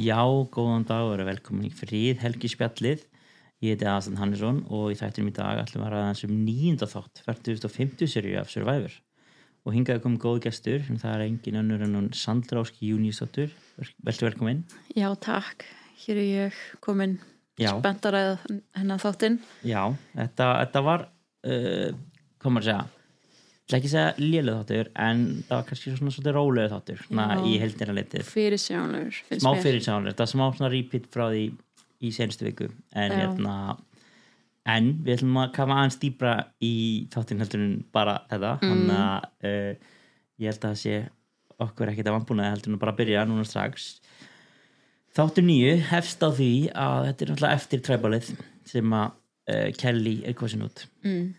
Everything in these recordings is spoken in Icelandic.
Já, góðan dag og velkomin í fríð Helgi Spjallið. Ég heiti Aðsand Hannesson og í þættinum í dag ætlum við að ræða þessum nýjunda þátt 4050 serju af Survivor og hingaði komið góð gestur en það er engin önnur en hún Sandra Áski Júníusdóttur Veltu velkomin Já, takk. Hér er ég komin spennt að ræða hennar þáttinn. Já, þetta, þetta var uh, komur að segja ætla ekki að segja lélega þáttur en það var kannski svona svolítið rólega þáttur svona í heldina litið Fyrir sjónlegur, finnst smá mér. fyrir sánlega, þetta er smá svona repeat frá því í senstu viku en hérna en við ætlum að kama aðeins dýbra í þáttinn heldur en bara þetta Mm. þannig að uh, ég held að það sé okkur ekkert að vambúnaði heldur en bara að byrja núna strax þáttur nýju hefst á því að þetta er náttúrulega eftir træbalið sem að uh, Kelly er kosin út Mm.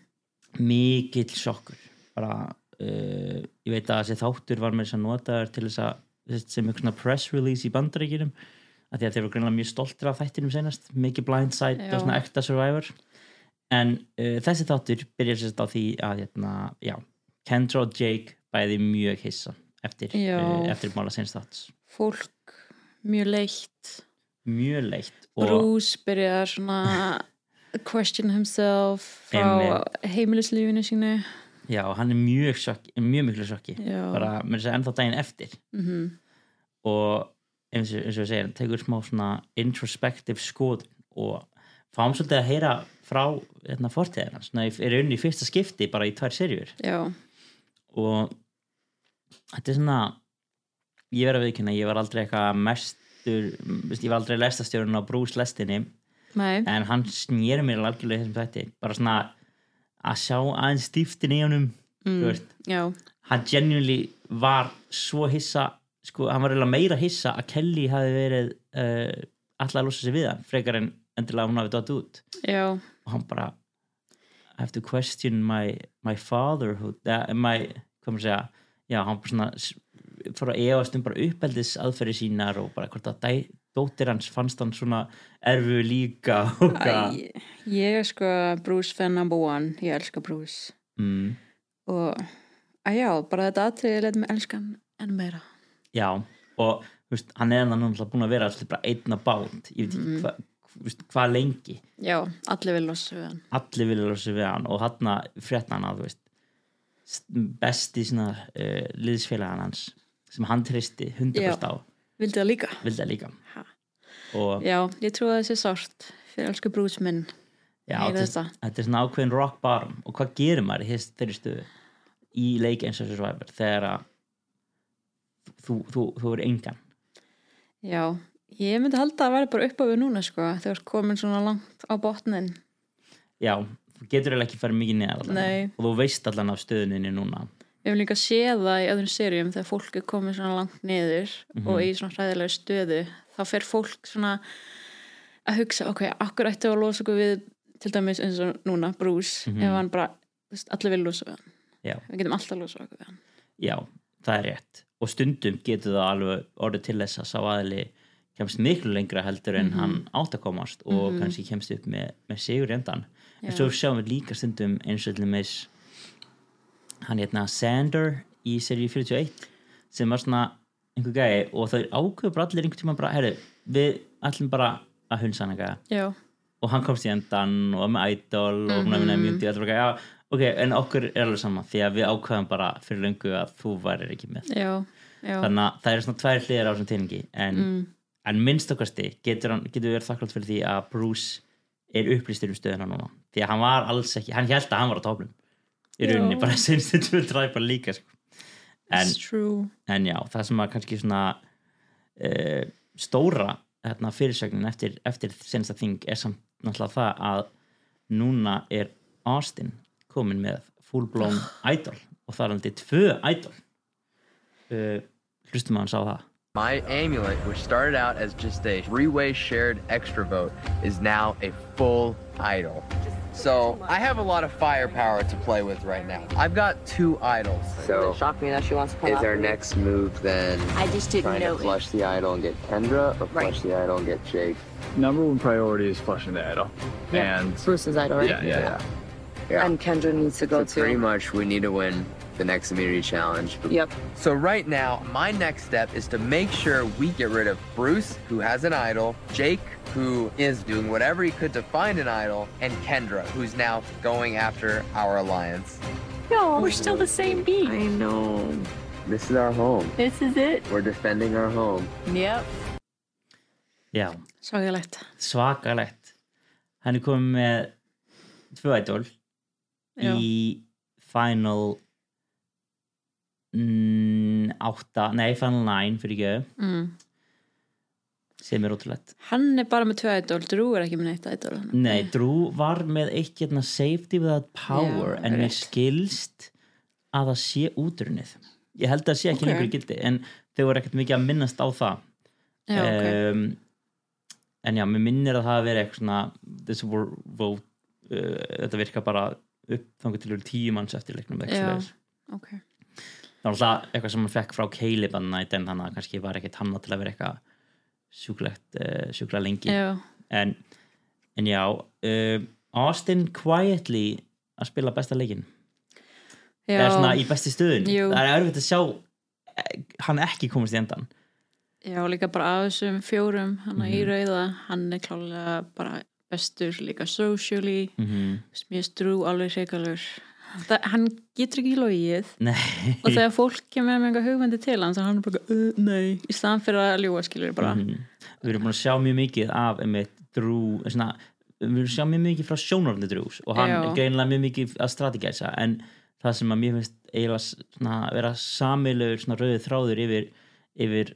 mikill sjokkur bara uh, ég veit að þessi þáttur var með þess að nota til þess að sem eitthvað svona press release í bandaríkjunum að því að þeir eru greinlega mjög stoltir af þættinum senast mikið blindside og svona ekta survivor. En uh, þessi þáttur byrjar sérst á því að hérna, já, Kendra og Jake bæði mjög hissa eftir, uh, eftir mála senst þátts. Fólk mjög leitt. mjög leitt Bruce byrjar svona question himself frá heimilislífinu sínu. Já, hann er mjög sjokki, mjög miklu sjokki. Bara með þess að ennþá daginn eftir. Mhm. og eins og, eins og ég segir, hann tekur smá svona introspective skoðun og fáum svolítið að heyra frá hérna, fortíðina, svona er unni í fyrsta skipti bara í tvær serjur Já. og þetta er svona ég verð að viðkynna, ég var aldrei eitthvað mestur, ég var aldrei lestastjórun á Bruce lestinni, Nei. en hann snýri mér algjörlega í þessum þætti, bara svona að sjá aðeins stíftin í honum Mm. hann genuinely var svo hissa sko, hann var eiginlega meira hissa að Kelly hafi verið uh, alltaf að losa sig við hann frekar en endilega hún hafi dótt út Já. og hann bara I have to question my, my fatherhood uh, my, hvað maður segja já, hann bara svona fór að efast um bara uppeldis aðferði sínar og bara hvort að dæ, dóttir hans fannst hann svona erfu líka Æ, ég er sko Bruce fan number one. Ég elska Bruce. mm, Og að já, bara þetta atriði leitt mig elska hann enn meira. já, og veist, hann er hann búin að vera bara einna bánt ég veit ekki Mhm. hvað hvað hva lengi Já, allir vil losa við hann. allir vilja losa við hann og hann frétta hann að besti svona uh, liðsfélagan hans sem hann tristi 100% á Vildi það líka? vildi það líka Ha. Og Já, ég trú að þessi sárt fyrir elsku Bruce minn. já, þetta, þetta. er svona ákveðin rock bottom og hvað gerir maður í þeirri stöðu í leik eins og Survivor þegar að þú, þú, þú er engan Já, ég myndi halda að vera bara upp á við núna sko, þegar komin svona langt á botnin. já, þú getur eiginlega ekki farið mikið neðar og þú veist allan af stöðuninni núna Við hefum líka séð það í öðrum serjum þegar fólk er komið svona langt niður Mhm. og í svona hræðilega stöðu, þá fer fólk svona að hugsa, ok, akkur ætti að losa okkur við til dæmis eins og núna, Bruce, Mhm. ef hann bara, þú veist, allir vil losa við hann. já, Við getum alltaf losa okkur við hann. já, það er rétt og stundum getur það alveg orðið til þess að sá aðli kemst miklu lengra heldur en Mhm. hann átt að komast og Mhm. kannski kemst upp með, með sigur endan en svo sjáum við líka stundum eins og til dæmis hann hérna Sander í seríu 41 sem var svona einhver gæi og þau ákveður bara allir einhvern tíma bara, herru, við ætlum bara að hunsa hann eitthvað og hann komst í endan og var með idol og hún hafði Mhm. mjög allir bara, já, ok, en okkur er alveg saman því að við ákveðum bara fyrir löngu að þú værir ekki með. Já, já. þannig að það eru svona tvær hliðar á þessum tilningi en, Mm, en minnst okkasti getur, hann, getur við verið þakklátt fyrir því að Bruce er upplýstur um stöðuna núna því að hann var alls ekki, hann held að hann var á tóplum í rauninni, bara senstu tvö træpar líka sko. en, en já, það sem að kannski svona uh, stóra hérna, fyrirsögnin eftir, eftir sensta þing er samt náttúrulega það að núna er Austin komin með full-blown idol og það er aldrei tvö idol. Uh, hlustum að hann sá það. My amulet, which started out as just a three-way shared extra vote, is now a full idol. So I have a lot of firepower to play with right now. I've got two idols. So, It shocked me that she wants to come is our next move then I just didn't trying know to it. flush the idol and get Kendra, or Right. flush the idol and get Jake? number one priority is flushing the idol. Yeah. And Bruce's idol, right? yeah, yeah, yeah. Yeah. And Kendra needs to go So pretty much we need to win the next immunity challenge. Yep. So right now, my next step is to make sure we get rid of Bruce, who has an idol, Jake, who is doing whatever he could to find an idol, and Kendra, who's now going after our alliance. No, we're still the same beat. I know. This is our home. This is it. We're defending our home. Yep. Já, Svagalegt. svakalegt hann er komið með tvö idol Já. í final mm, átta, nei final 9 fyrir ekki Mm. sem er ótrúlegt Hann er bara með tvö idol, Drew er ekki með neitt idol. Nei, Drew var með eitt hérna safety without power Já, en rétt. skilst að það sé útrunnið ég held að það sé ekki Ok. lengur gildi en þau voru ekkert mikið að minnast á það Já, ok. um, en já, mér minnir að það hafi verið eitthvað svona this war vote uh, þetta virka bara upp þangur til tíu manns eftir leiknum Já. ok. Það var alltaf eitthvað sem hann fekk frá Caleb að nætt en þannig að kannski var ekkert hann til að vera eitthvað sjúklegt uh, sjúklega lengi Já, en, en já uh, Austin quietly að spila besta leikin já. eða svona í besti stöðun Jú. það er erfitt að sjá eh, hann ekki komast í endan Já, líka bara af þessum fjórum hann Mhm. í rauða, hann er klálega bara bestur líka socially mm -hmm. mér strú alveg hreikalur hann getur ekki logið. Nei. Og þegar fólk kemur með eitthvað hugmyndi til hans þá hann er bara, uh, nei. Í staðan fyrir að ljúga skilur bara. Mhm. við erum búin að sjá mjög mikið af einmitt Drew svona, við erum að sjá mjög mikið frá sjónarfni Drews og hann Já. er greinlega mjög mikið að strategæsa en það sem að mér finnst eiginlega svona, að vera samilegur rauðið þráður yfir, yfir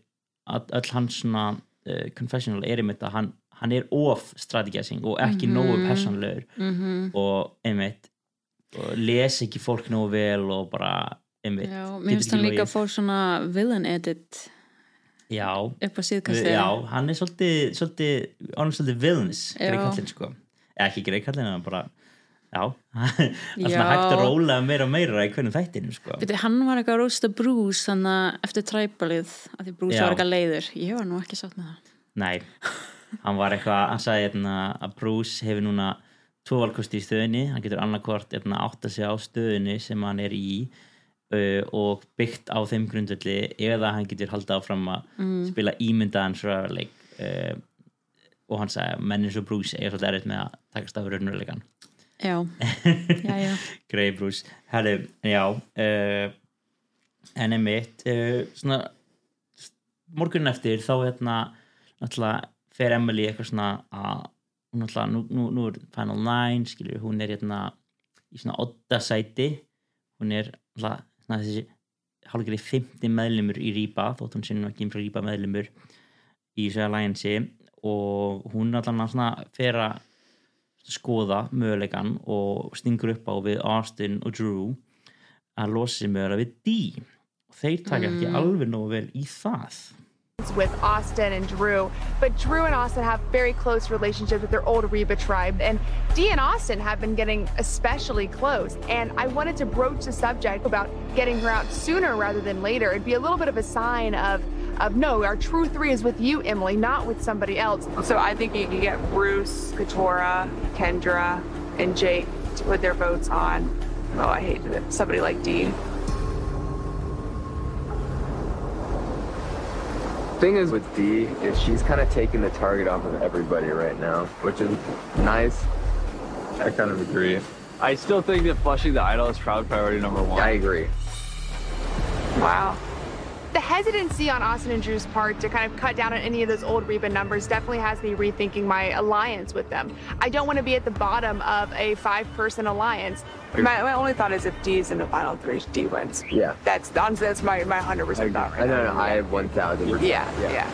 all, hans svona uh, confessional er einmitt að hann, hann er of strategæsing og ekki nógu persónlegur mm og einmitt les ekki fólk nógu vel og bara einmitt Já, mér finnst hann líka að fá svona villain edit já, upp á síðkastið. Já, hann er svolítið svolítið, hann svolítið villains Já. Greg Kallin sko ekki Greg Kallin, hann bara já, Já. svona hægt að róla meira og meira í hvernig þættinu sko. Beti, hann var eitthvað að þannig að eftir træbalið að því Bruce Já. var eitthvað leiður. Ég var nú ekki sátt með það. Nei, hann var eitthvað hann sagði hérna, að Bruce hefur núna tvo valkosti í stöðinni, hann getur annarkvort hérna, átta sig á stöðinni sem hann er í uh, og byggt á þeim grundvelli eða hann getur haldið áfram að Mm. spila ímyndaðan sverleik uh, og hann sagði að menn eins og Bruce er svolítið erfitt með að takast af raunveruleikan já, já, já Greið Bruce. Herri, já uh, en einmitt svona morgunin eftir þá hérna náttúrulega fer Emily eitthvað svona að hún náttúrulega, nú, nú, nú er Final Nine skilur, hún er hérna í svona odda sæti. Hún er náttúrulega svona þessi hálfgerði 50 meðlumur í Rýpa þótt hún sinni ekki um frá Rýpa meðlumur í þessu alliansi. Og hún náttúrulega svona fer að skoða möguleikan og stingur upp á við Austin og Drew að losa sig mögulega við Dee. Og þeir taka ekki alveg nógu vel í það with Austin and Drew. But Drew and Austin have very close relationships with their old Reba tribe, and Dee and Austin have been getting especially close. And I wanted to broach the subject about getting her out sooner rather than later. It'd be a little bit of a sign of, of no, our true three is with you, Emily, not with somebody else. So I think you can get Bruce, Katora, Kendra, and Jake to put their votes on. Oh, I hated it. Somebody like Dean. Thing is with Dee is she's kind of taking the target off of everybody right now, which is nice. I kind of agree. I still think that flushing the idol is proud priority number one. I agree. Wow. The hesitancy on Austin and Drew's part to kind of cut down on any of those old Reba numbers definitely has me rethinking my alliance with them. I don't want to be at the bottom of a five person alliance. My, my only thought is if D is in the final three, D wins. Yeah. That's honestly that's my my hundred percent thought right I know, now. no, I have 1,000. Yeah, yeah.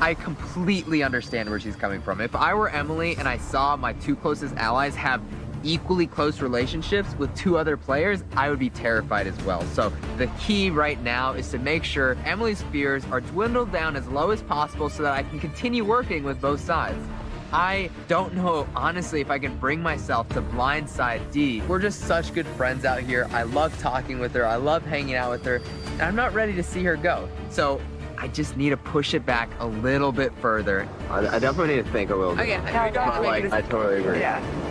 I completely understand where she's coming from. If I were Emily and I saw my two closest allies have equally close relationships with two other players, I would be terrified as well. So the key right now is to make sure Emily's fears are dwindled down as low as possible so that I can continue working with both sides. I don't know, honestly, if I can bring myself to blindside D. We're just such good friends out here. I love talking with her. I love hanging out with her. And I'm not ready to see her go. So I just need to push it back a little bit further. I, I definitely need to think a little bit. Again, I don't have to make like, a I decision. totally agree. Yeah.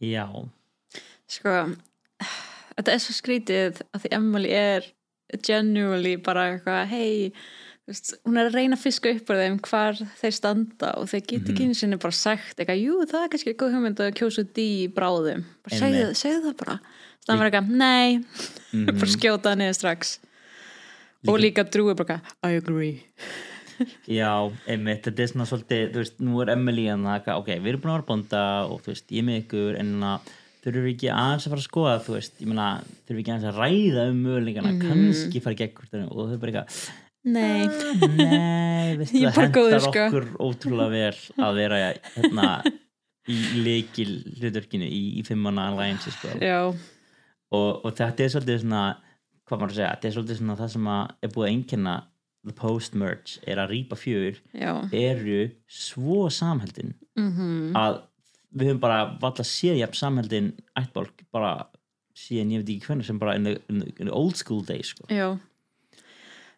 Já, sko, þetta er svo skrítið að því Emily er genuinely bara eitthvað hei, hún er að reyna að fiska upp úr þeim hvar þeir standa og þeir geta ekki einu sinni bara sagt eitthvað, jú það er kannski góð hugmynd að kjósa út í bráðum. Bara segðu, segðu það bara. Þannig að vera eitthvað, nei, bara skjóta það niður strax. Og líka drúi bara, I agree Já, einmitt, þetta er svona svolítið, þú veist, nú er Emily en það, ok, við erum búin að vera bonda og þú veist, ég með ykkur, en að þurfum við ekki aðeins að fara að skoða, þú veist, ég meina, þurfum við ekki aðeins að ræða um möguleikana, kannski fara gegn hvort og þau bara eitthvað, nei, nei, veistu, Ég er það hendar sko. okkur ótrúlega vel að vera hérna í leikil hlutverkinu í, í fimmana alliance, sko. Já, og, og þetta er svolítið svona hvað maður að segja, þetta er svolítið svona það sem að er búið að einkenna the post-merge er að rýpa fjör já. eru svo samheldin mm að við höfum bara valla séð jafn samheldin ættbólk bara síðan ég veit ekki hvernig sem bara in the, in the, in the old school days sko. Já.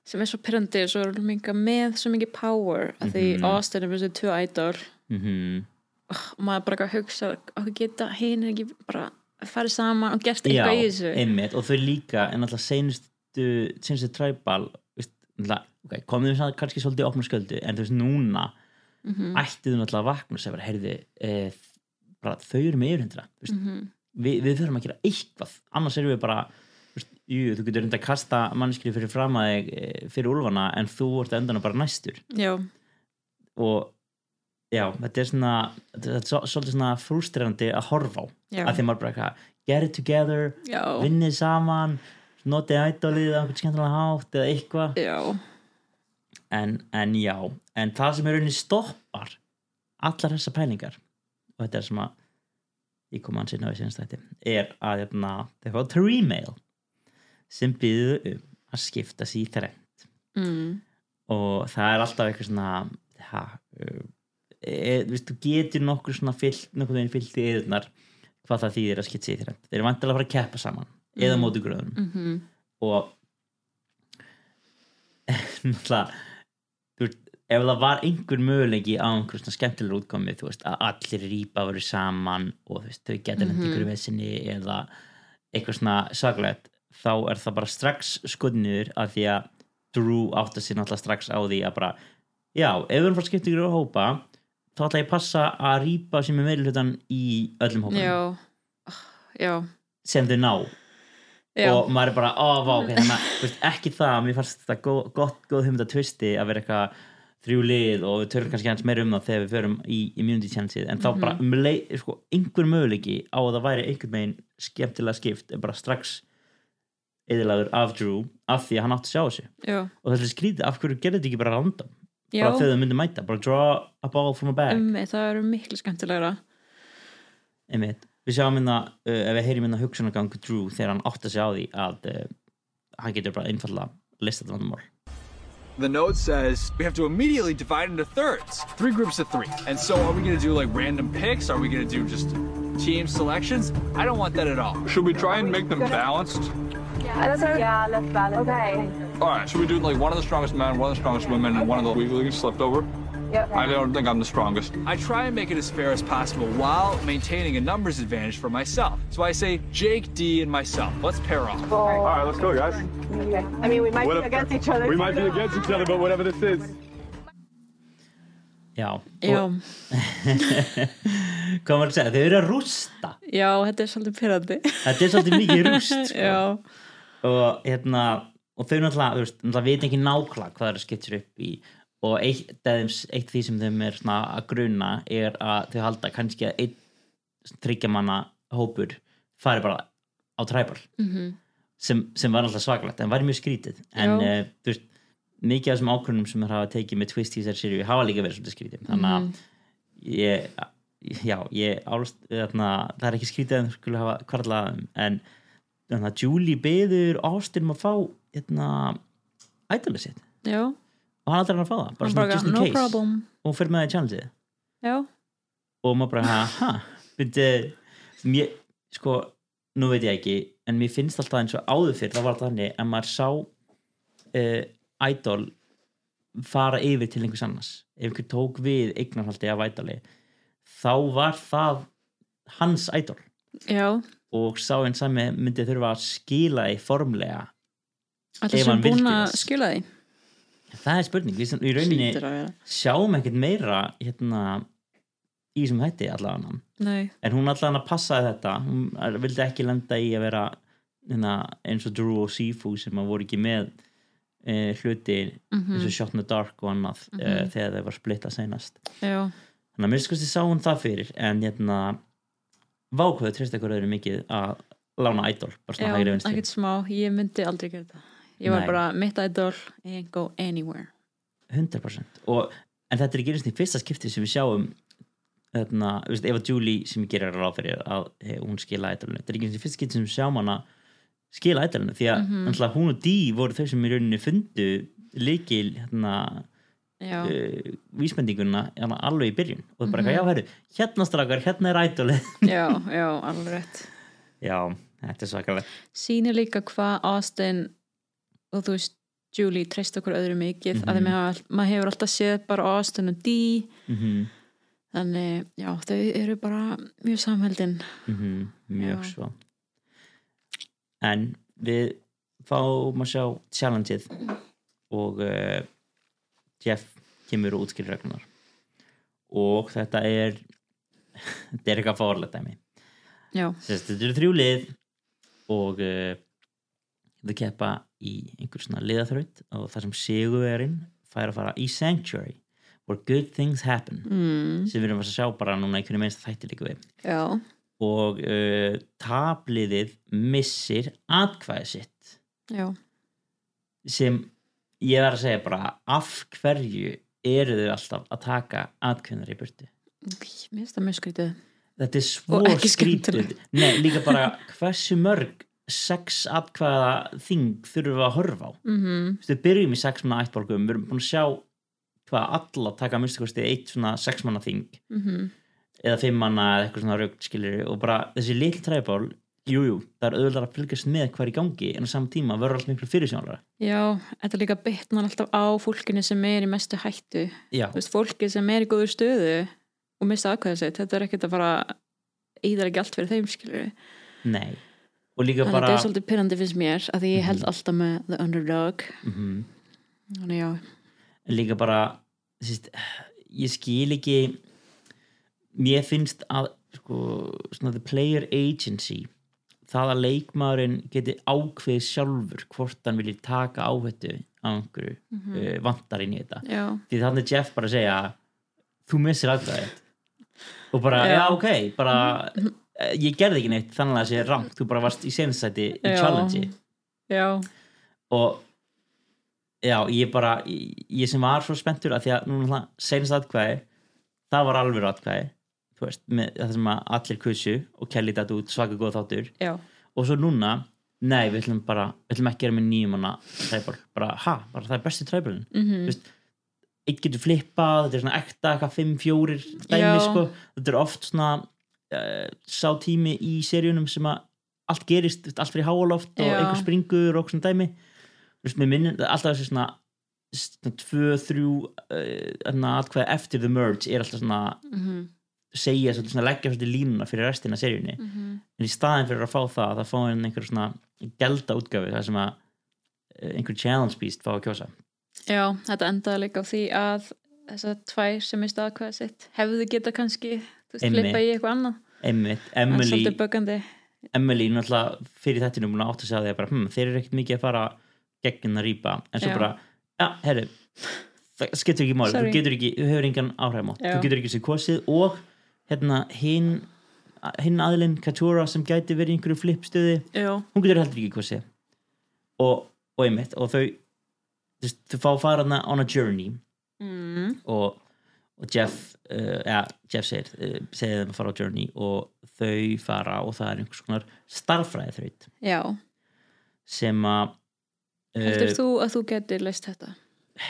Sem er svo pyrrandi og svo er minga með svo mikið power að því Mhm. Austin er með þessu tvö mm og maður bara eitthvað hugsa okkur geta hinn ekki bara farið saman og gert eitthvað í þessu? einmitt og þau líka en alltaf seinustu seinustu træbal okay, komum við samt kannski svolítið opna sköldu en þú veist núna Mhm. ættið þú náttúrulega að vakna og segja bara, heyrði, e, bara, þau eru með yfirhundra. Mhm. við, við þurfum að gera eitthvað. Annars erum við bara veist, jú, þú getur reynda að kasta mannskri fyrir fram að þig eh, fyrir úlfana en þú ert endan bara næstur. Já, og já, þetta er svona þetta er svo- svolítið svona frústrerandi að horfa á. Já, að því maður bara eitthvað get it together, já, vinnið saman notið ædolið á einhvern skemmtilega hátt eða eitthvað en, en já, en það sem er rauninni stoppar allar þessar pælingar og þetta er sem að ég kom að sinna við sinna stætti er að hérna, þeir fá tree-mail sem býðu um að skipta sér í þrennt. Mm, og það er alltaf eitthvað svona ha, e, viðst, þú getur nokkur svona fyllt, nokkur veginn fyllt í eðurnar hvað það þýðir að skipta sér í þrennt. Þeir eru vantilega að fara að keppa saman eða Mhm. móti gröðunum. Mhm, og náttúrulega ef það var einhver möguleiki á einhver svona skemmtilegur útkomi þú veist, að allir rýpa verið saman og þú veist, þau geta mm Mhm. einhverju vesinni eða eitthvað svona saglegt, þá er það bara strax skotniður að því að Drew átt að sér náttúrulega strax á því að bara, já, ef við erum fara skipta ykkur á hópa, þá ætla ég að passa að rýpa sem er meiri hlutan í öllum hópanum já. Já, sem þau ná. Já, og maður er bara, ó, vá, ok, þannig að þú veist, ekki það, mér fannst þetta gott, góð hugmynd að tvisti að vera eitthvað þrjú lið og við tölum kannski hans meira um það þegar við förum í immunity chanceið en þá Mhm. bara um leið, sko, einhver möguleiki á að það væri einhvern veginn skemmtilega skipt er bara strax eðilagur af Drew af því að hann átti að sjá þessu. Já, og er skrítið, af hverju gerði þetta ekki bara random? Já. bara þegar þau myndi mæta, bara draw a ball from a bag. Um, það eru miklu skemmtilegra. Einmitt, við sjáum minna uh, ef við heyrim minna hugsunargang Drew þegar hann átti að sjá því að uh, hann getur bara einfallega listað vandamál The note says we have to immediately divide into thirds, three groups of three. And so, are we going to do like random picks? Are we going to do just team selections? I don't want that at all. Should we try and make them balanced? Yeah, let's balance. Okay. All right, should we do like one of the strongest men, one of the strongest women, and one of the weaklings slipped over? Yep. I don't think I'm the strongest. I try and make it as fair as possible while maintaining a numbers advantage for myself. So I say Jake, D, and myself. Let's pair off. All right, let's go, guys. Okay. I mean, we might What be if- against each other. We might be against each other, but whatever this is. já, Já, og hvað maður að segja, þau eru að rústa já, þetta er svolítið pyrrandi þetta er svolítið mikið rúst sko. Já, og hérna og þau náttúrulega, þú veist, náttúrulega veit ekki nákvæmlega hvað það er að skipta sér upp í og eitt, þeim, eitt því sem þeim er að gruna er að þau halda kannski að einn þryggjamanna hópur fari bara á træbal mhm, sem, sem var alltaf svakalegt en var mjög skrítið. En uh, veist, mikið af þessum ákvörnum sem þeir hafa tekið með twist í þessari sériu hafa líka verið svolítið skrítið. Þannig að Mhm. ég já, ég álst þarna, það er ekki skrítið að þeir skulle hafa kvarlað þeim, en þannig að Julie beður Austin um að fá hérna ædolið sitt. Já og hann aldrei hann að fá það, bara svona just in no case. problem. Og fyrir með það í challengeið Já, og maður bara, ha, mér, sko, nú veit ég ekki en mér finnst alltaf eins og áður fyrir það var alltaf þannig að maður sá uh, idol fara yfir til einhvers annars. Ef einhver tók við eignarhaldi af idoli þá var það hans idol. Já, og sá einn sami myndi þurfa að skila í formlega Alltaf sem búin að skila því það er spurning, við sem- í rauninni sjáum ekkert meira hérna í sem hætti allavega Nei, en hún allavega passaði þetta. Hún vildi ekki lenda í að vera hérna, eins og Drew og Sifu sem voru ekki með e, hluti Mhm. eins og Shot in the Dark og annað mm Mhm. þegar þau var splittað seinast. Já, þannig að mér skoðst ég sá hún það fyrir en hérna vákvöðu treyst ekkur öðru mikið að lána idol bara svona hægri vinstri. ekkert smá. Ég myndi aldrei gera þetta ég var Nei. bara mitt idol, ain't go anywhere. 100% og, en þetta er ekki eins og í fyrsta skipti sem við sjáum þarna, þú veist, ef að Julie sem ég gerir ráð fyrir að hey, hún skila ædolinu þetta er ekki eins og í fyrsta skipti sem við sjáum hana skila ædolinu því að mm hún og Dee voru þau sem í rauninni fundu líkil hérna uh, vísbendinguna hérna, alveg í byrjun. Og bara, mm já, herru, hérna strakar, hérna er ædolið já, já, alveg rétt. Já, þetta er svakalegt. Sýnir líka hvað Austin og þú veist Julie treyst okkur öðru mikið mm Mhm. að því maður, maður hefur alltaf séð bara Austin og Dee. Mm þannig, já, þau eru bara mjög samheldin. -hmm, mjög Já. svo. En við fáum að sjá challengeið og uh, Jeff kemur og útskýrir reglunar og þetta er þetta er eitthvað dæmi. Já, Sest, þetta eru þrjú lið og uh, þau keppa í einhver svona liðaþraut og það sem sigurverinn fær að fara í Sanctuary where good things happen mm, sem við erum að sjá bara núna í hvernig minnst þætti líka við. Já. Og uh, tabliðið missir atkvæði sitt. Já, sem ég verð að segja bara af hverju eru þau alltaf að taka atkvæðnar í burtu? Mér finnst það mjög skrítið. Þetta er svo skrítið. Nei, líka bara hversu mörg sex atkvæða þing þurfum við að horfa á. Mm -hmm. Við byrjum í sex manna ættborgum við erum búin að sjá hvað alla taka að minnstu kosti eitt svona sex manna þing. Mhm, eða fimm manna eða eitthvað svona rögt skilir og bara þessi litl træból jújú, það er auðvitað að fylgjast með hvað er í gangi en á saman tíma verður allt miklu fyrirsjónara já, þetta líka bitnar alltaf á fólkinu sem er í mestu hættu. Já, þú veist, fólki sem er í góður stöðu og mista aðkvæða sitt, þetta er ekkert að fara og líka bara þetta er svolítið pyrrandi finnst mér að ég held alltaf með the underdog. Mhm. já, en líka bara síst, ég skil ekki mér finnst að sko, svona the player agency það að leikmaðurinn geti ákveð sjálfur hvort hann vilji taka áhættu á einhverju Mhm. uh, vantar inn í þetta. Já, því þannig Jeff bara segja þú missir aðgæðið og bara, já, Já. ok bara, eh, ég gerði ekki neitt þannig að það sé rangt, þú bara varst í senstætti í Já. challenge já, og já, ég bara ég, ég sem var svo spenntur að því að núna senast atkvæði það var alveg atkvæði þú veist, með það sem að allir kussu og kelli þetta út svaka góð þáttur. Já, og svo núna, nei, við ætlum bara við ætlum ekki að gera með nýjum hana træból bara, ha, bara það er besti træbólin mhm, veist, eitt getur flippað, þetta er svona ekta eitthvað 5-4 dæmi sko. Þetta er oft svona uh, sá tími í seríunum sem að allt gerist, allt fyrir háaloft og einhver springur og svona dæmi. Veist, minn, alltaf þessi svona tvö, þrjú uh, eftir the merge er alltaf svona mhm, segja, svolítið, svona leggja svolítið línuna fyrir restina seríunni. Mhm. En í staðin fyrir að fá það það fá hann einhver svona gelda útgafi það sem að eh, einhver challenge beast fá að kjósa. Já, þetta endaði líka á því að þessar tvær sem mista aðkvæða sitt hefðu geta kannski þú veist, Einmitt. flippa í eitthvað annað. Er Emily Emily náttúrulega fyrir þetta búin að átt að segja því að bara, hm, þeir eru ekkert mikið að fara gegn að rýpa. En svo Já. bara, ja, herru það skiptir ekki Sorry. þú getur ekki þú hefur engan áhrifum á, Já. þú getur ekki sér kosið og hérna hinn hinn aðlinn Katura sem gæti verið í einhverju flipstöði, já, hún getur heldur ekki kosið. Og, og einmitt og þau þú fá að fara hana on a journey. Mm, og, og Jeff uh, ja, Jeff segir, uh, segir þeim að fara á journey og þau fara og það er einhvers konar starffræði þraut já sem að heldur uh, þú að þú getur leist þetta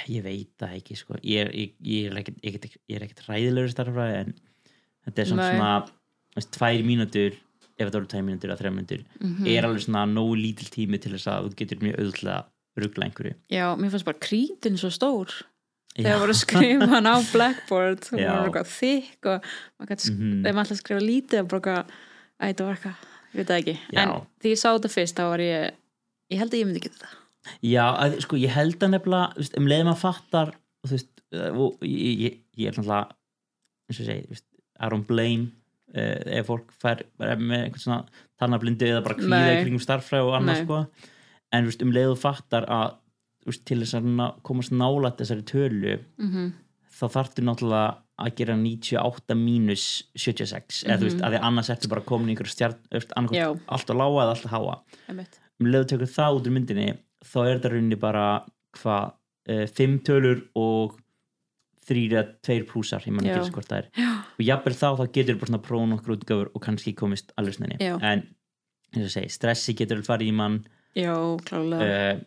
ég veit það ekki sko. ég, ég, ég er ekkert er ekkert ræðilegur starffræði en þetta er svona, svona tvær mínútur ef þetta voru tvær mínútur eða þrjá mínútur Mhm. er alveg svona nógu lítil tími til þess að þú getur mjög auðvitað ruggla einhverju já, mér fannst bara krítin svo stór. Þegar voru að skrifa hann á blackboard Já. voru eitthvað þykk og Mhm. maður alltaf skrifa lítið og bara eitthvað, eitthvað ég veit það ekki Já. en því ég sá þetta fyrst þá var ég ég held að ég myndi geta það Já, að, sko, ég held að nefnilega um leiðum að fattar veist, uh, og ég, ég, ég er náttúrulega eins og segi, I don't blame uh, ef fólk fær með einhvern svona tarnablindu eða bara kvíða kringum starffræð og annað Nei. sko en veist, um leiðu fattar að veist, til þess að komast nálætt þessari tölu mm þá þarftu náttúrulega að gera 98 mínus 76 eða þú veist, að því annars ertu bara komin í einhverju stjart, þú veist, Mhm. Já. annarkvæmt allt á lága eða allt á háa um leiðu tekur það út úr myndinni þá er þetta rauninni bara hvað, uh, fimm tölur og þrýr eða tveir plúsar ég man Já. ekki eins hvort það er og jafnvel þá þá getur bara svona prófun okkur útgáfur og kannski komist alveg snenni Já. en eins og segi, stressi getur farið í mann já, klálega uh,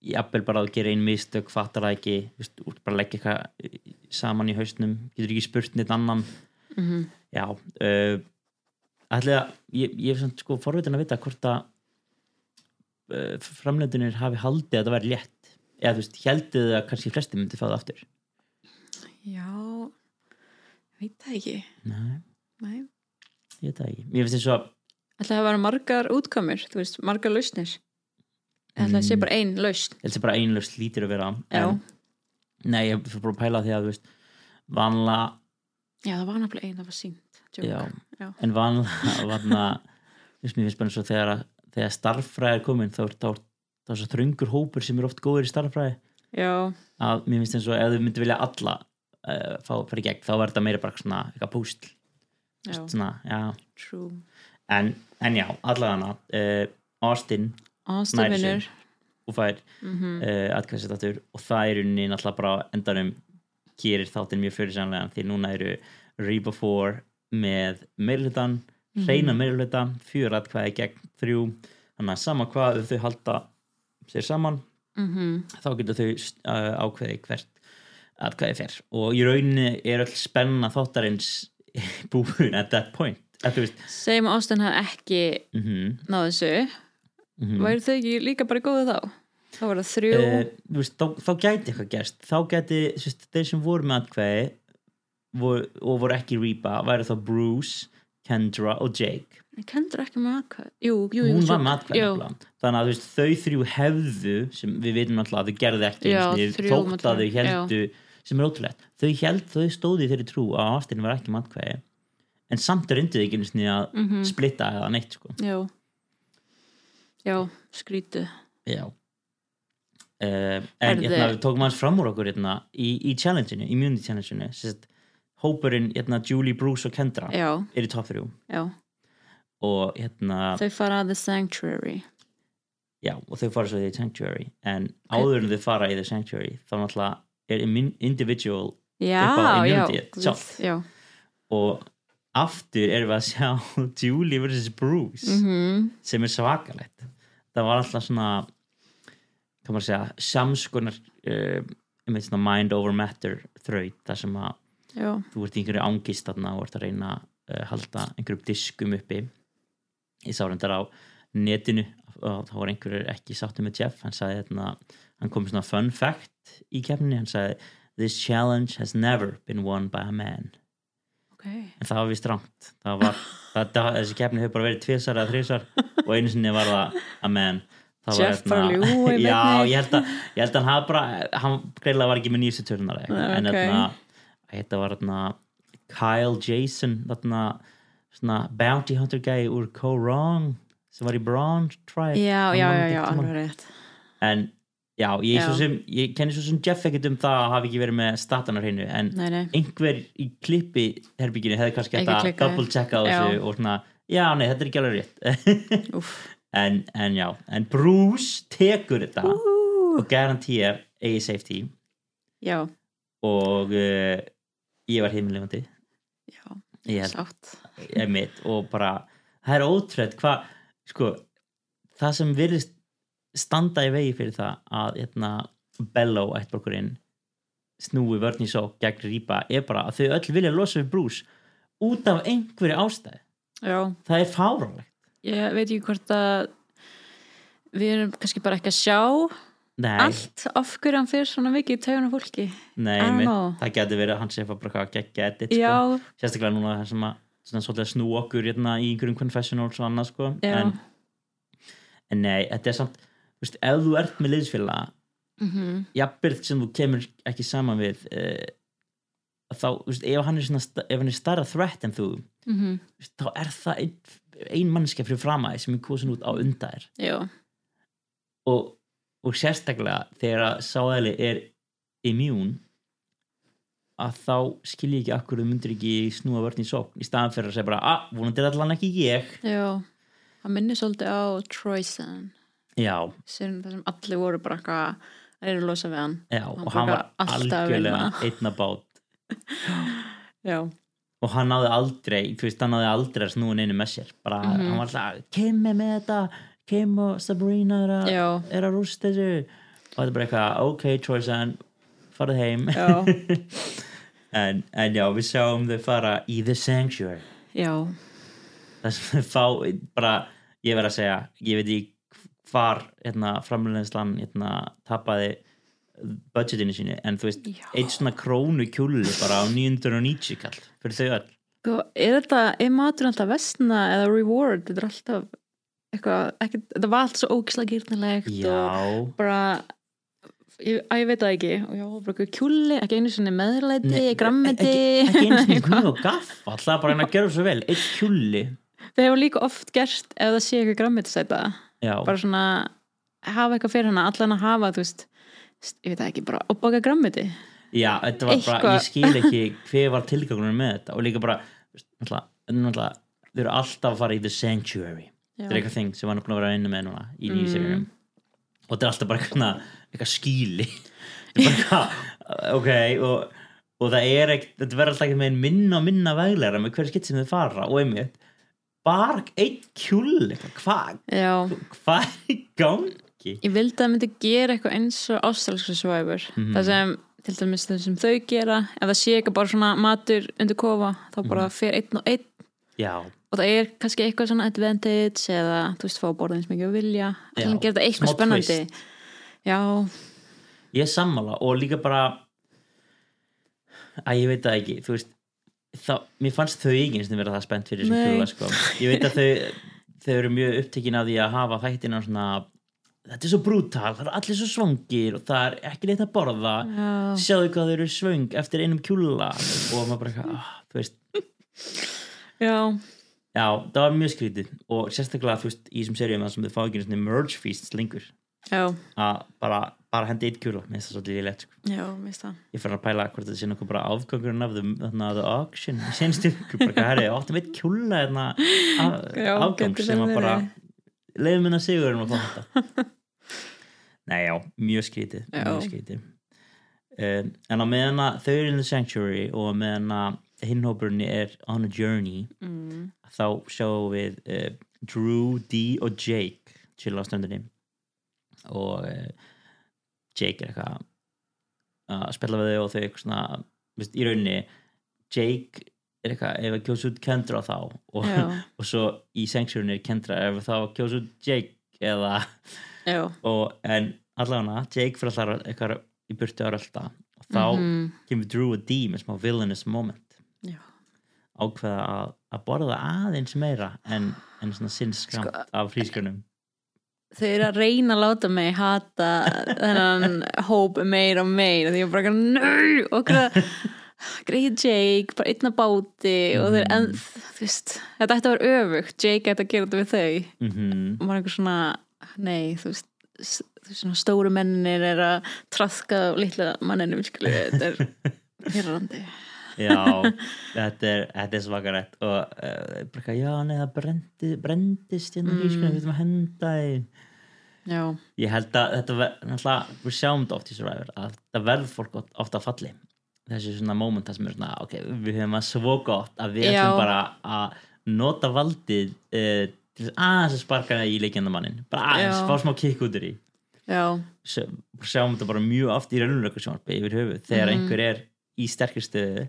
veist, jafnvel bara að gera ein mistök fattar það ekki, veist, út bara að leggja eitthvað saman í hausnum getur ekki spurt neitt annan. Mhm. já uh, ætla að ég, ég er samt sko forvitin að vita hvort að uh, framlendunir hafi haldið að það væri létt. Eða þú veist, heldið að kannski flesti myndi fá það aftur? Já, ég veit það ekki. Nei, Nei. ég veit það ekki. Mér finnst eins og ætla að vera margar útkomur þú veist, margar lausnir ætla að sé Mm. bara ein lausn. Ég held sem bara einlaust lítir að vera en, nei, ég fyrir bara að pæla því að þú veist vanlega já, það var náttúrulega ein, það var sínt Já. já. en vanlega veist, mér finnst bara eins og þegar, þegar starffræði er komin þá er er svo þröngur hópur sem er oft góður í starffræði já, að mér finnst eins og ef þau myndi vilja alla uh, fá fyrir gegn þá verður þetta meira bara svona eitthvað púsl. Svona, já. true. En, en já, allavega uh, Austin Austin Nær sér. og fær Mhm. uh, atkvæðsetatur og það er unni náttúrulega bara endanum gerir þáttinn mjög fyrirsænlega því núna eru Reba 4 með meirhlutan, Mhm. reyna meirhluta fjör atkvæði gegn þrjú þannig að sama hvað þau halda sér saman Mhm. þá getur þau uh, ákveði hvert atkvæði fer og í rauninni er öll spenna þáttarins búin at that point segjum að Austin hafði ekki mm -hmm, náð þessu væri þau ekki líka bara góðu þá? Þá var það þrjú. Uh, veist, þá, þá gæti eitthvað gerst. Þá gæti sérst, þeir sem voru með atkvæði voru, og voru ekki Reba væri þá Bruce, Kendra og Jake. Kendur ekki með aðkvæð jú, jú, jú, hún var með atkvæði jú, þannig að veist, þau þrjú hefðu sem við veitum alltaf að þau gerðu ekki Já, þótt að þau heldu sem er ótrúlegt, þau held þau stóði þeirri trú að Austin var ekki með atkvæði en samt ekki einu sinni að Mhm. splitta eða neitt sko. já já, skrítið Já. Uh, En hérna, við tókum hans fram úr okkur hérna, í, í challenge-inu, immunity challenge-inu hópurinn hérna, Julie, Bruce og Kendra já, er í top 3 já, og hérna, þau fara að The Sanctuary. Já, og þau fara svo í The Sanctuary en áður en þau fara í The Sanctuary þá náttúrulega er individual Upp á immunity já. Og aftur erum við að sjá Julie vs. Bruce mhm, sem er svakalegt. Það var alltaf svona segja, samskonar uh, mind over matter þraut þar sem að já, þú ert í einhverju ángist þarna og ert að reyna að uh, halda einhverjum diskum uppi. Ég sá reyndar á netinu og þá var einhverju ekki sáttu með Jeff. Hann sagði hérna, hann kom svona fun fact í kefninni, hann sagði this challenge has never been won by a man ok. En það var vist rangt. Það var, það, þessi kefni hefur bara verið tvisar eða þrisar og einu sinni var það a man. Það var Jeff bara hérna- já, ég held að ég held að hann bara hann greiðlega var ekki með nýjastu törnar Nei, en þarna þetta var þarna Kyle Jason þarna svona bounty hunter guy úr Co Wrong sem var í Braun Tribe já, já, já, alveg rétt. En já, ég, sem, ég kenni svo sem Jeff ekkert um það að hafa ekki verið með statanar hreinu en nei, nei, einhver í klippi herbygginu hefði kannski hægt að double checka á Já. þessu og svona, já, nei, þetta er ekki alveg rétt. En, en já, en Bruce tekur þetta Ú, og garantýr eigi safety. Já, og uh, ég var heimilefandi já, ég held, sátt. Og bara, það er ótrúð hvað, sko það sem virðist standa í vegi fyrir það að hérna, Bello ættborkurinn snúi vörn í sók gegn Rýpa er bara að þau öll vilja losa við Bruce út af einhverju ástæði já, það er fáránlegt. Ég veit ekki hvort að við erum kannski bara ekki að sjá Nei, allt af hverju hann fyrir svona mikið í taugunum fólki. Nei know. það getur verið að hann sé bara hvað geggja edit sko. sérstaklega núna sem að svona að snú okkur hérna, í einhverjum confessionals og annað sko. En, en nei, þetta er samt veist, ef þú ert með liðsfélag Mhm. jafnbyrð sem þú kemur ekki saman við uh, þá, veist, ef hann er, svona, ef hann er starra threat en þú Mhm. þú veist, þá er það ein, ein mannskja fyrir framæði sem er kosin út á undar og, og sérstaklega þegar að sáðæli er immún að þá skil ég ekki akkur þú myndir ekki snúa vörn í sókn í staðan fyrir að segja bara, að, vonandi er allan ekki ég. Já. Það minnir svolítið á Troyson já, sem allir voru bara eitthvað að eru losa við hann. Já, Hann og hann var algjörlega vinna. einna bát. Já, og hann náði aldrei, þú veist, hann náði aldrei að snúa neinu með sér, bara, Mhm. hann var alltaf er með þetta, Kim og Sabrina er Já. er að rústa þessu. Og þetta er bara eitthvað, ok Troysan farið heim. Já, en, en já, við sjáum þau fara í The Sanctuary. Já. Það sem þau fá, bara ég verð að segja, ég veit ekki hvar hérna, framlunenslan hérna, tapaði budgetinu sínu en þú veist, Já. eitt svona krónu kjúli bara á 990 kall fyrir þau öll. Sko, er þetta, er matur alltaf vestna eða reward, þetta er alltaf eitthvað, ekki, þetta var allt svo ógislega gýrnilegt og bara ég, að ég veit það ekki. Og já, bara eitthvað kjúli, ekki einu sinni meðlæti, Nei, grammeti ekki, ekki einu sinni knúð og gaff alltaf bara hann að gera svo vel, eitt kjúli. Þau hefur líka oft gert ef það sé eitthvað grammetisæta já, bara svona hafa eitthvað fyrir hana, allan að hafa þú veist, ég veit ekki, bara og baka grammeti. Já, þetta var bara Eitthvað. ég skil ekki hver var tilgangunum með þetta og líka bara, náttúrulega, náttúrulega þau eru alltaf að fara í The Sanctuary. Þetta er eitthvað þing sem hann er búin að vera innu með núna í nýju Mm. seríum og þetta er alltaf bara eitthvað, eitthvað skíli Þetta er bara eitthvað ok og, og það er ekkert þetta verður alltaf ekki með minna og minna veglegra með hverju skitt sem þau fara og einmitt bara eitt kjúl hvað? Hva er í gangi? Ég vildi að það myndi gera eitthvað eins og ástralsku svæfur Mhm. það sem, til dæmis það sem þau gera ef það sé eitthvað bara svona matur undir kofa þá bara Mhm. fer einn og einn. Já, og það er kannski eitthvað svona advantage eða þú veist fá eins mikið og vilja. Já, að gera þetta eitthvað spennandi? já, ég er sammála og líka bara að ég veit það ekki þú veist, þá, mér fannst þau ekki eins og vera það spennt fyrir þessum Nei. kjúla sko. ég veit að þau, þau eru mjög upptekin af því að hafa þættina svona þetta er svo brútal, það eru allir svo svangir og það er ekki neitt að borða. Já, sjáðu hvað þau eru svöng eftir einum kjúla og maður bara ah, þú veist. Já, já, það var mjög skrítið og sérstaklega þú veist, í þessum seríum það sem þau fá ekki merge feasts lengur að bara, bara hendi eitt kjúla mér finnst það svolítið létt sko. það. Ég fyrir að pæla hvort þetta sé nokkuð bara afgangurinn af the auction. Í senstu ykkur, bara hvað herri, áttum eitt kjúla afgang sem að bara leiðum minna sigur um að fá þetta. Nei já, mjög skrítið Já. mjög skrítið. Um, en á meðan að þau eru in the sanctuary og meðan að hinnhópurinn er on a journey mm. þá sjáum við uh, Drew, Dee og Jake chilla á stöndinni og uh, Jake er eitthvað að spilla við þau og þau eitthvað svona veist, í rauninni Jake er eitthvað ef að kjósa út Kendra þá og, og svo í Sanctuary er Kendra ef þá kjósa út Jake eða og, en allavega Jake fyrir alltaf eitthvað í burtu að rölda og þá Mhm. kemur Drew og Dee með smá villainous moment Já. ákveða að, að borða aðeins meira en, en svona sinnskamt Sko, af frískunum þau eru að reyna að láta mig hata þennan hóp meir og meir því ég bara nöy og greið Jake, bara einn að báti og þeir en, veist þetta ætti að vera öfugt, Jake ætti að gera þetta við þau. Mm -hmm. og maður er eitthvað svona nei, þú veist þú veist, svona stóru mennir er að traðka litla manninu skilju, þetta er hérrandi já, þetta er, þetta er svakarætt og uh, bara, eitthvað, já, nei, það brendi, brendist hérna Mm. við þurfum að henda því já, ég held að þetta ver, náttúrulega, við sjáum þetta oft í Survivor að það verður fólk oft- oft að falli. Þessi svona mómenta sem er svona ok, við höfum að svo gott að við Já. ætlum bara að nota valdið uh, til aðeins að sparka í leikjandamannin bara aðeins, fá smá kikk út í já, Sjá- sjáum þetta bara mjög oft í raunulöku sjónarbi yfir höfuð þegar Mhm. einhver er í sterkistöðu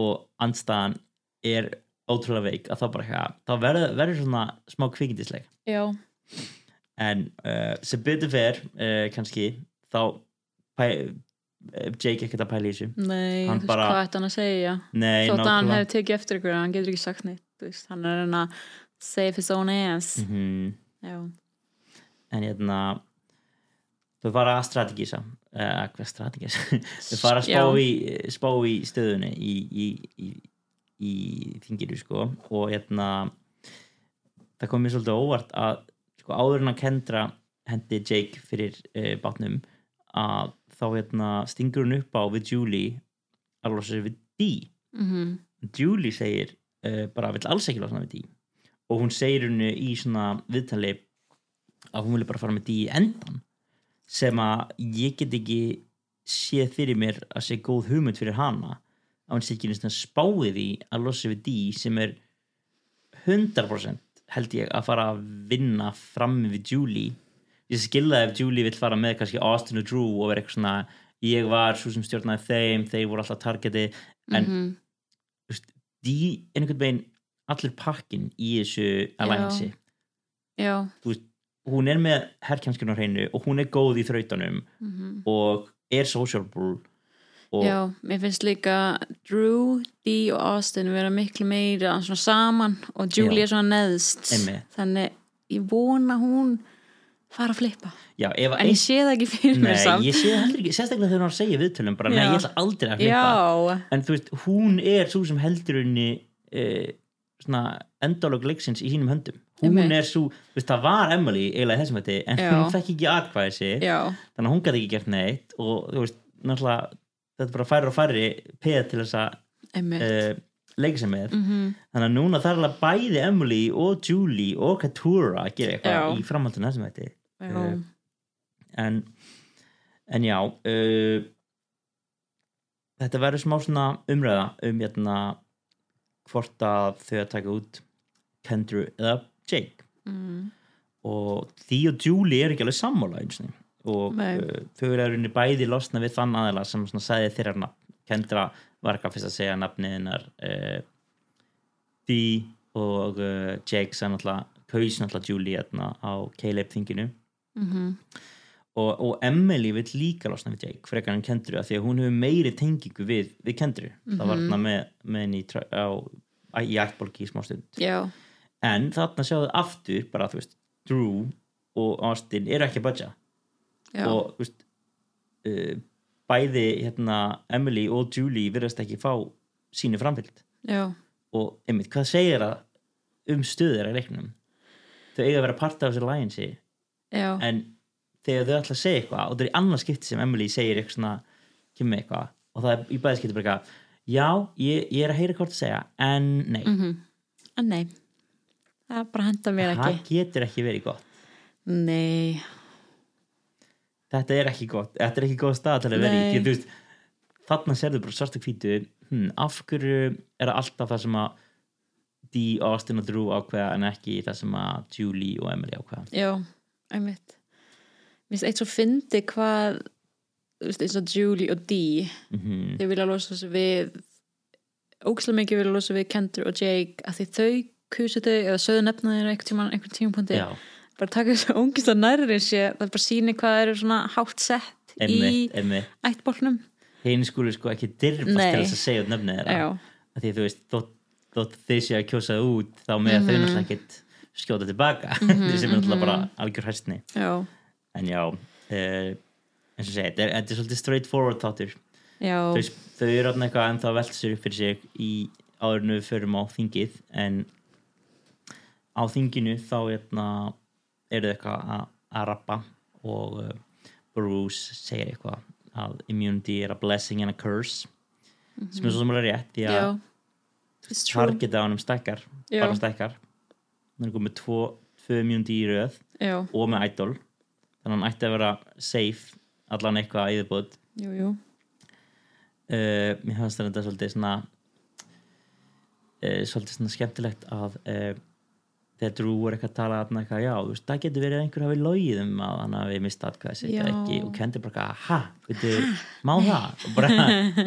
og andstaðan er ótrúlega veik að þá bara eitthvað, þá verður, verður svona smá kvikindisleik já. En uh, sem betur fer uh, kannski þá pæ, eh, Jake ekkert að pæla í þessu. Nei, Hann bara- hvað ætti hann að segja? Nei, þótt að hann hefði tekið eftir ykkur hann getur ekki sagt neitt hann er að save his own ass. Mhm. já, en hérna þau fara að strategísa hvað strategísa? Þau fara að spá í, spá í stöðunni í, í, í, í þingiru sko og hérna það kom mér svolítið óvart að sko, áður en að kendra hendi Jake fyrir uh, bátnum að þá hérna stingur hún upp á við Julie að losa sig við Dee. Mhm, Julie segir uh, bara vill alls ekki losna við Dee. Og hún segir henni í svona viðtali að hún vilja bara fara með Dee í endan sem að ég get ekki séð fyrir mér að sé góð hugmynd fyrir hana hún sé ekki næstan spáið í að losa við Dee sem er 100% held ég að fara að vinna frammi við Julie. Ég skilða ef Julie vill fara með kannski Austin og Drew og vera eitthvað svona ég var svo sem stjórnaði þeim, þeir voru alltaf targeti en veist, því er einhvern veginn allir pakkin í þessu alliance. Já. Þú veist, hún er með herrkjanskinu á hreinu og hún er góð í þrautunum mhm. og er sociable Já, mér finnst líka Drew, Dee og Austin vera miklu meira svona saman og Julie Já. er svona neðst Einmitt. þannig ég vona hún fara að flippa já, en ég sé það ekki fyrir mér Nei, samt ég sé það heldur ekki, sérstaklega þegar hún segja viðtölum bara, nei, ég ætla aldrei að hlippa Já, en þú veist, hún er svo sem heldur henni eh, svona endalog leiksins í sínum höndum. Hún Einmitt. er svo, veist, það var Emily eiginlega þessum þetta, en Já. hún fekk ekki atkvæði sig já, þannig að hún gæti ekki gert neitt og þú veist, náttúrulega þetta er bara færri og færri peð til þess að einmitt. uh, leika sig með. Mhm. þannig að núna þarf alveg bæði Emily og Julie og Katura að gera eitthvað í framhaldinu þessum þetta Já, Eh, en, en já uh, þetta verður smá svona umræða um hérna hvort að þau að taka út Kendru eða Jake. Mm, og því og Julie er ekki alveg sammála eins og og uh, þau eru rauninni bæði losna við þann aðeila sem svona sagði þeirra nafn. Kendra var eitthvað fyrst að segja nafnið hennar uh, því og uh, Jake sem náttúrulega kaus náttúrulega Julie hérna á Caleb þinginu mhm, og, og Emily vill líka losna við Jake frekar en Kendru af því að hún hefur meiri tengingu við, við Kendru það var Mhm. hérna með, með henni í, ættbólki í smástund já, en þarna sjáðu aftur bara þú veist Drew og Austin eru ekki að budja og þú veist uh, bæði hérna Emily og Julie virðast ekki fá sínu framfylgd. Já, og einmitt, hvað segir það um stöður í leiknum? Þau eiga að vera parta af þessu læginsi en þegar þau ætla að segja eitthvað og það er í annað skipti sem Emily segir eitthvað svona kemur eitthvað og það er í bæði skipti bara eitthvað já, ég, ég er að heyra hvort að segja en nei, mhm. En nei. Það bara henda mér það ekki. getur ekki verið gott. Nei, þetta er ekki gott, þetta er ekki góð stað að vera í, þú veist þarna sérðu bara svartu hvítu hm, af hverju er það alltaf það sem að Dee, Austin og Drew ákveða en ekki það sem að Julie og Emily ákveða? Já, einmitt mér finnst eitt svo fyndi hvað eins og Julie og Dee mm þau vilja losa sig við ógæslega mikið vilja losa við Kendra og Jake að því þau kusu þau eða sögðu nefna þeir einhvern tímapunkti. Bara taka þessu ógæslega nærri sér það er bara síni hvað eru svona hátt sett í ættbólnum hinn skulu sko ekki dyrfast Nei. til þess að segja út nöfnið þeirra. Af því þú veist, þótt, þótt þeir séu að kjósa út þá með að þau Mhm. náttúrulega ekkert skjóta tilbaka. Mm -hmm, sem er náttúrulega bara algjör hæstni já, en já, uh, eins og segja þetta er, þetta er svolítið straight forward þáttur þau, þau eru þarna eitthvað ennþá að velta sér upp fyrir sig í áðurinu við förum á þingið en á þinginu þá hérna, eru þau eitthvað að, rappa og uh, Bruce segir eitthvað að immunity er a blessing and a curse sem er svo sem alveg rétt því að targeta á hann stækkar Já. bara stækkar hann er komið tvo, tvö immunity í já, og með idol þannig að hann ætti að vera safe allan eitthvað að yfirbúð jú, jú. Uh, mér fannst þetta svolítið svona uh, svolítið svona skemmtilegt að uh, þegar Drew er eitthvað að tala þarna eitthvað, já, þú veist, það getur verið að einhver hafi logið um að hann hafi mistað eða Já. ekki. Og kendi bara ha, veitu, má það? Og bara,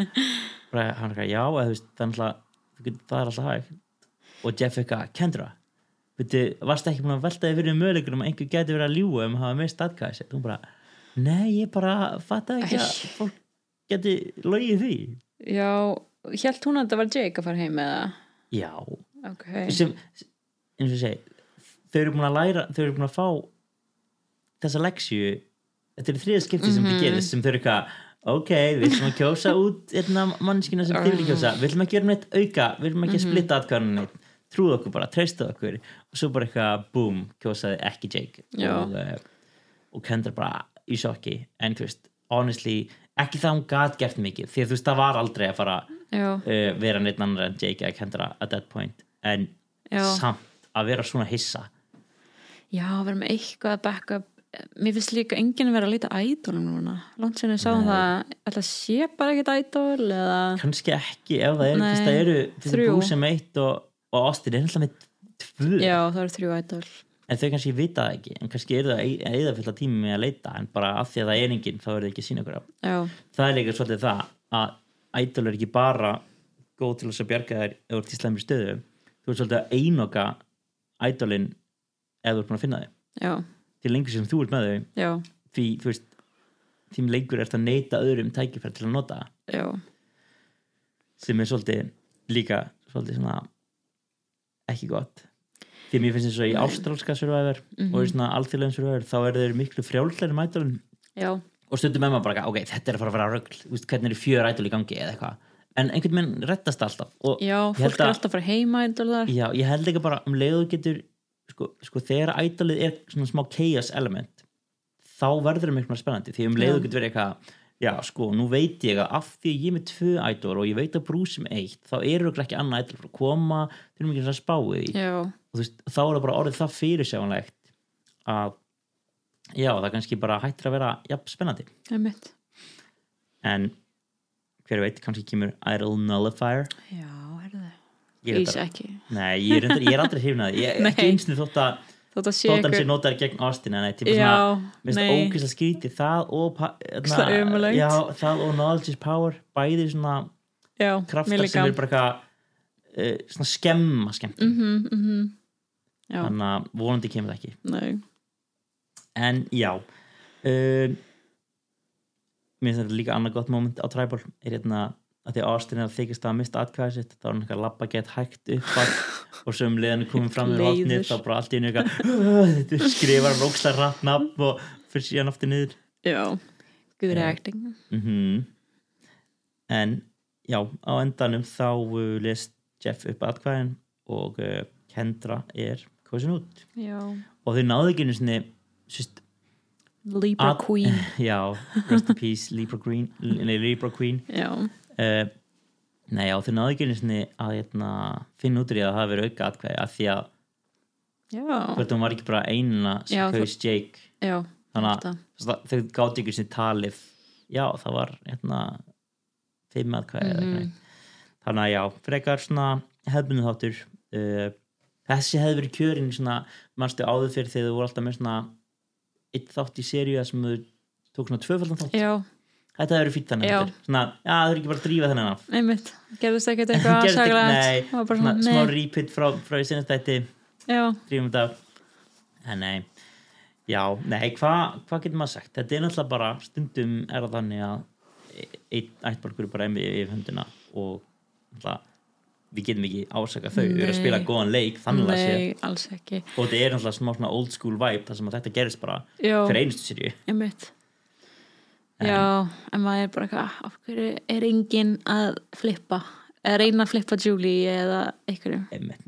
bara hann eitthvað, já, eða, þú veist, það er það er alltaf hægt. Og Jeff eitthvað, Kendra veitu, varst ekki búin að velta þig fyrir möguleikunum að einhver getur verið að ljúga um að hafa mistað atkvæði sitt? Og bara, nei, ég bara fatta ekki að fólk geti logið því. Já, held hún að þetta var Jake að fara heim eða? Já, ok, sem, eins og segi þau eru búin að læra, þau eru búin að fá þessa leksju þetta er þriða skipti sem Mhm. þau gerist sem þau eru eitthvað, ok, við ætlum að kjósa út einna mannskina sem þau vilja kjósa. Við ekki að gera neitt auka, við ekki að Mhm. splitta atkvæðan neitt, trúðu okkur bara, treystu okkur. Og svo bara eitthvað, boom, kjósaði ekki Jake. Já. og, uh, og Kendra bara í sjokki. En þú veist, honestly ekki það hún gat gert mikið, því að þú veist, það var aldrei að fara uh, vera neitt annar en Jake eða Kendra at that point. En Já. samt að vera svona hissa. Já, vera með eitthvað að backa up. Mér finnst líka enginn að vera að leita ædolum núna. Langt sem ég sáum það alltaf sé bara ekkert ædol eða kannski ekki ef það eru, Nei, það eru þrjú. Með eitt og, og Austin er alltaf með tvö. Já, það eru þrjú ædol en þau kannski vita það ekki en kannski eru það að eða fulla tími með að leita en bara af því að það er enginn þá er það ekki að sína okkur á. Já, það er líka svolítið það að Idol er ekki bara góð til þess að bjarga þær ert í slemri stöðu. Þú ert svolítið að einoka Idolin ef þú ert búin að finna þau já, til lengur sem þú ert með þau já, því þú veist því lengur ert að neyta öðrum tækifæri til að nota sem er svolítið líka svolítið svona ekki gott. Því mér finnst eins og í ástrálska survivor Mhm. og í svona alþjóðlegum survivor þá eru þeir miklu frjálslegri mætalun já, og stundum með maður bara, ok, þetta er að fara að vera rögl Þú veist, hvernig eru fjör ædol í gangi eða eitthvað. En einhvern veginn rettast alltaf og já, fólk er að- alltaf að fara heima já, ég held ekki bara um leiðu getur sko, sko þegar ædolið er svona smá chaos element þá verður það miklu meira spennandi. Því um leiðu getur verið eitthvað já sko, nú veit ég að af því að ég er með tvö ædol og ég veit að brúsum eitt þá eru ekki annað ædol frá að koma þau erum ekki að spáið því já, og þú veist, þá er það bara orðið það fyrirsjáanlegt að já, það kannski bara hættir að vera jafn spennandi. En hver veit, kannski kemur Idol Nullifier. Já, er Ís bara- ekki. Nei, ég er, reyndar, ég er aldrei hrifin að því. Ég er ekki einsni þótt að þótt að sé þótt að hann sé notaður gegn Austin en tíma Já, svona, nei. það ógeðslega skrítið það og Ógeðslega hérna, já, það og knowledge is power bæði svona já, kraftar sem er bara eitthvað uh, svona skemma skemmt mhm, mhm. Já, þannig að vonandi kemur það ekki. Nei, en já uh, mér finnst þetta líka annað gott moment á Tribal er hérna að því Austin er að þykist að mista atkvæði sitt þá er hann eitthvað labba gett hægt upp og sem liðan er komin fram með hotnið þá bara allt í einu eitthvað skrifar rætt nafn og fyrir síðan aftur niður. Já Já. acting. Mm en já, á endanum þá uh, lest Jeff upp atkvæðin og uh, Kendra er kosin út. Já, og þau náðu ekki einu sinni sýst, Libra Queen. Já, rest in peace Libra Queen, nei, Libra Queen. Já, uh, nei já, þau náðu ekki einu sinni að hérna, finna út því að það hafi verið auka atkvæði af því að já, hvert hún var ekki bara einina sem Já, kaus Jake. Já þannig að þau gáti ekki sinni talið já, það var hérna fimm atkvæði mm. -hmm. þannig að já, frekar svona hefðbunni þáttur. Uh, þessi hefði verið kjörin svona, mannstu áður fyrir þegar þau voru alltaf með svona eitt þátt í seríu sem þau tók svona tvöfaldan þátt? Já, þetta verið fýtt þannig Já. svona, já, það er ekki bara að drífa þennan af. Einmitt. Gerðist ekkert eitthvað saglegt nei, Það svona, smá repeat frá, frá í sinastætti drífum þetta en nei. Já, nei, hvað hva getur maður sagt? Þetta er náttúrulega bara, stundum er það þannig að einn ættborgur er bara emmi yfir höndina og náttúrulega við getum ekki ásaka þau, við erum að spila góðan leik þannig að sé, alls ekki. Og þetta er náttúrulega smá old school vibe þar sem þetta gerist bara já, fyrir einustu einmitt En- já, en maður er bara eitthvað af hverju er enginn að flippa? Eða reyna að flippa Julie eða einhverju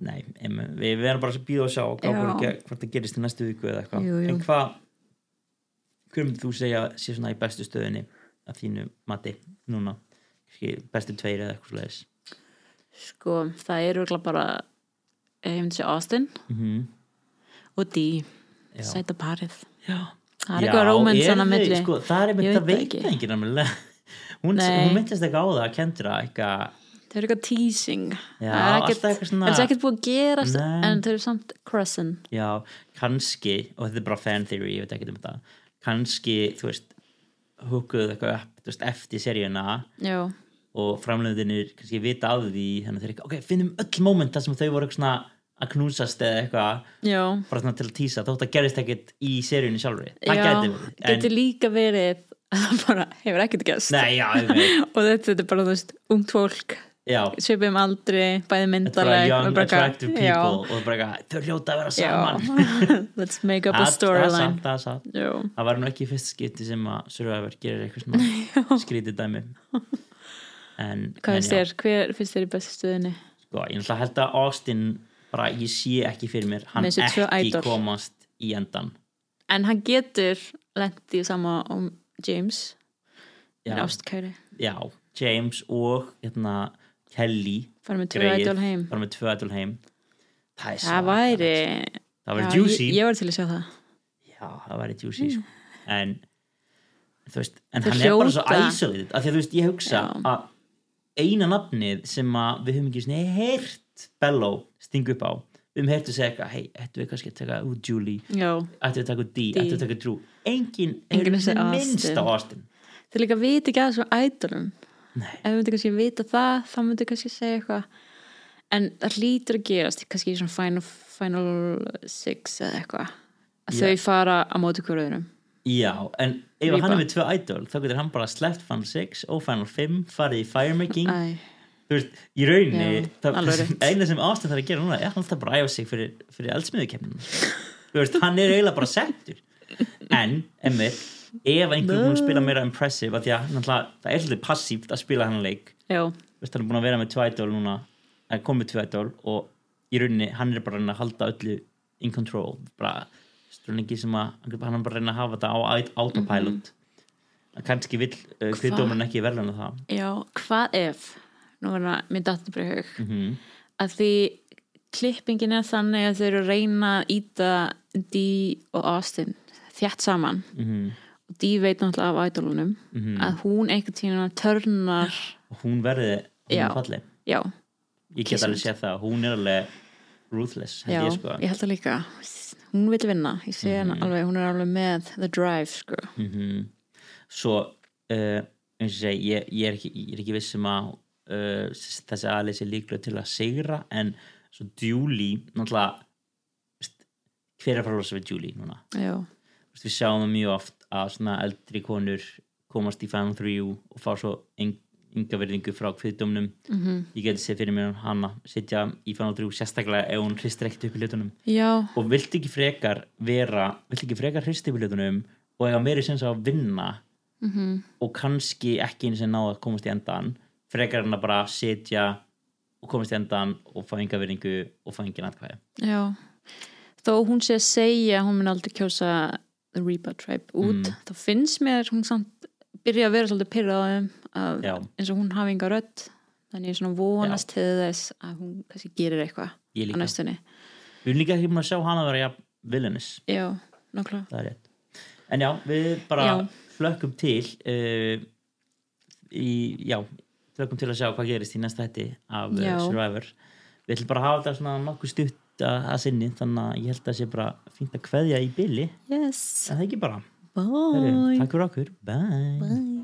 nei, einmitt. við erum bara að býða og sjá hvort það gerist í næstu viku eða eitthvað. En hvað hver myndir þú segja að sé svona í bestu stöðinni að þínu mati núna? Bestu tveir eða eitthvað svoleiðis. Sko, það er örugglega bara ég myndi segja Austin mm og Dee, sæta parið. Já. Það er eitthvað rómens er þannig að milli. sko, það er einmitt, veit það það veit ekki. það hún, hún myndist ekki á það að kendra eitthvað þau eru eitthvað teasing. Já, það er ekkert, svona- það er ekkert búið að gerast Nei. en þau eru samt crossing já, kannski og þetta er bara fan theory, ég veit ekki um þetta. Kannski, þú veist húkuðu eitthvað upp veist, eftir seríuna. Já, og framleiðinir kannski vita af því þannig að þeir ekki, ok, finnum öll moment þar sem þau voru eitthvað svona að knúsast eða eitthvað bara svona til að tísa, þótt að gerist ekkert í seríunni sjálfri. Það gæti verið en, getur líka verið það bara hefur ekkert veit. Og þetta, þetta er bara, þú veist, ungt fólk. Já, svipum aldri, bæði er myndaleg young, bara attractive people já, og það er bara þau hljóta að vera saman. Let's make up a Það- það er storyline. það er satt. Jú. það var nú ekki fyrst skipti sem að Survivor gerir eitthvað skrítið dæmi. En, hvað en finnst þér, hver finnst þér í bestu stöðinni sko, ég held að Austin bara, ég sé ekki fyrir mér hann ekki idol. komast í endan en hann getur lendi sama um James en ástkæri, já, James og hérna, Kelly fara með tvö idol heim. Tvö idol heim. Það það væri það væri já, juicy. ég, ég var til að sjá það. Já, það væri juicy sko. en þú veist, en Þeir hann er bara svo hljóta. isolated. Af því að þú veist, ég hugsa Já. að eina nafnið sem að við höfum ekki svona heyrt Bello stingu upp á. Við höfum heyrt að segja eitthvað, hei, ættu við kannski að taka út Julie, ættu við að taka út Dee, ættu við að taka út Drew? Engin, Enginn er minnst á Austin. Þeir líka viti ekki að þessu idolum Nei. ef við myndum kannski vita það þá myndum kannski segja eitthvað. En það lítur að gerast kannski í svona final, final six eða eitthvað að Já. þau fara á móti hverjuðurum já, en ef Reba. hann er með tvö idol þá getur hann bara sleppt Final 6 og Final 5 farið í firemaking Æ, þú veist, í rauninni eina sem Austin þarf að gera núna er hann þarf bara að æfa sig fyrir, fyrir eldsmiðukemnin þú veist, hann er eiginlega bara settur. En, emmi ef einhver búin að spila meira impressive að því að það er svolítið passíft að spila hann leik. Þú veist, hann er búin að vera með tvö idol núna að komið tvö idol og í rauninni hann er bara að reyna að halda öllu in control. Bara strunningi sem að hann er bara að reyna að hafa þetta á autopilot. Mm kannski vill uh, Hva? kviðdómurinn ekki verðluna það. Já, hvað ef nú er það, mér datt bara í hug. Mm að því klippingin er þannig að þau eru að reyna að íta Dee og Austin þjætt saman. -hmm. og Dee veit náttúrulega af idolunum Mhm. að hún einhvern tíma törnar. Og hún verði hún Já. er falleg. Já, ég get alveg séð það, hún er alveg ruthless, já, ég sko. ég held það líka. Hún vil vinna, ég sé Mhm. hana alveg hún er alveg með the drive sko. mm svo uh, ég, ég, er ekki, ég er ekki viss um að uh, þessi aðlið sé líklega til að sigra en svo Julie náttúrulega hver er að fara að losa við Julie núna? Já, Veist, við sjáum það mjög oft að svona eldri konur komast í Final 3 og fá svo ynga verðingu frá kviðdómnum. Mm ég geti séð fyrir mér hana sitja í Final 3 sérstaklega ef hún hristir ekkert upp í hlutunum. Já, og vilt ekki frekar vera vilt ekki frekar hristi upp í hlutunum og eiga meiri sens á að vinna mm og kannski ekki eins og náða að komast í endan frekar en að bara sitja og komast í endan og fá enga verðingu og fá engin atkvæði. Já. Þó hún sé að segja að hún mun aldrei kjósa the Reba tribe út Mm. þá finnst mér hún samt byrja að vera svolítið pyrrað á þeim að Já. eins og hún hafi enga rödd þannig ég svona vonast til þess að hún kannski gerir eitthvað á næstunni. Við erum líka ekki búin að sjá hana vera ja, villainous, já, nokkla en já, við bara flökkum til uh, í, já flökkum til að sjá hvað gerist í næsta hætti af uh, Já. Survivor. Við ætlum bara að hafa þetta svona nokkuð stutt að, sinni, þannig að ég held að það sé bara fínt að kveðja í byli, yes, en það ekki bara? Bye. Takk fyrir okkur, bye, bye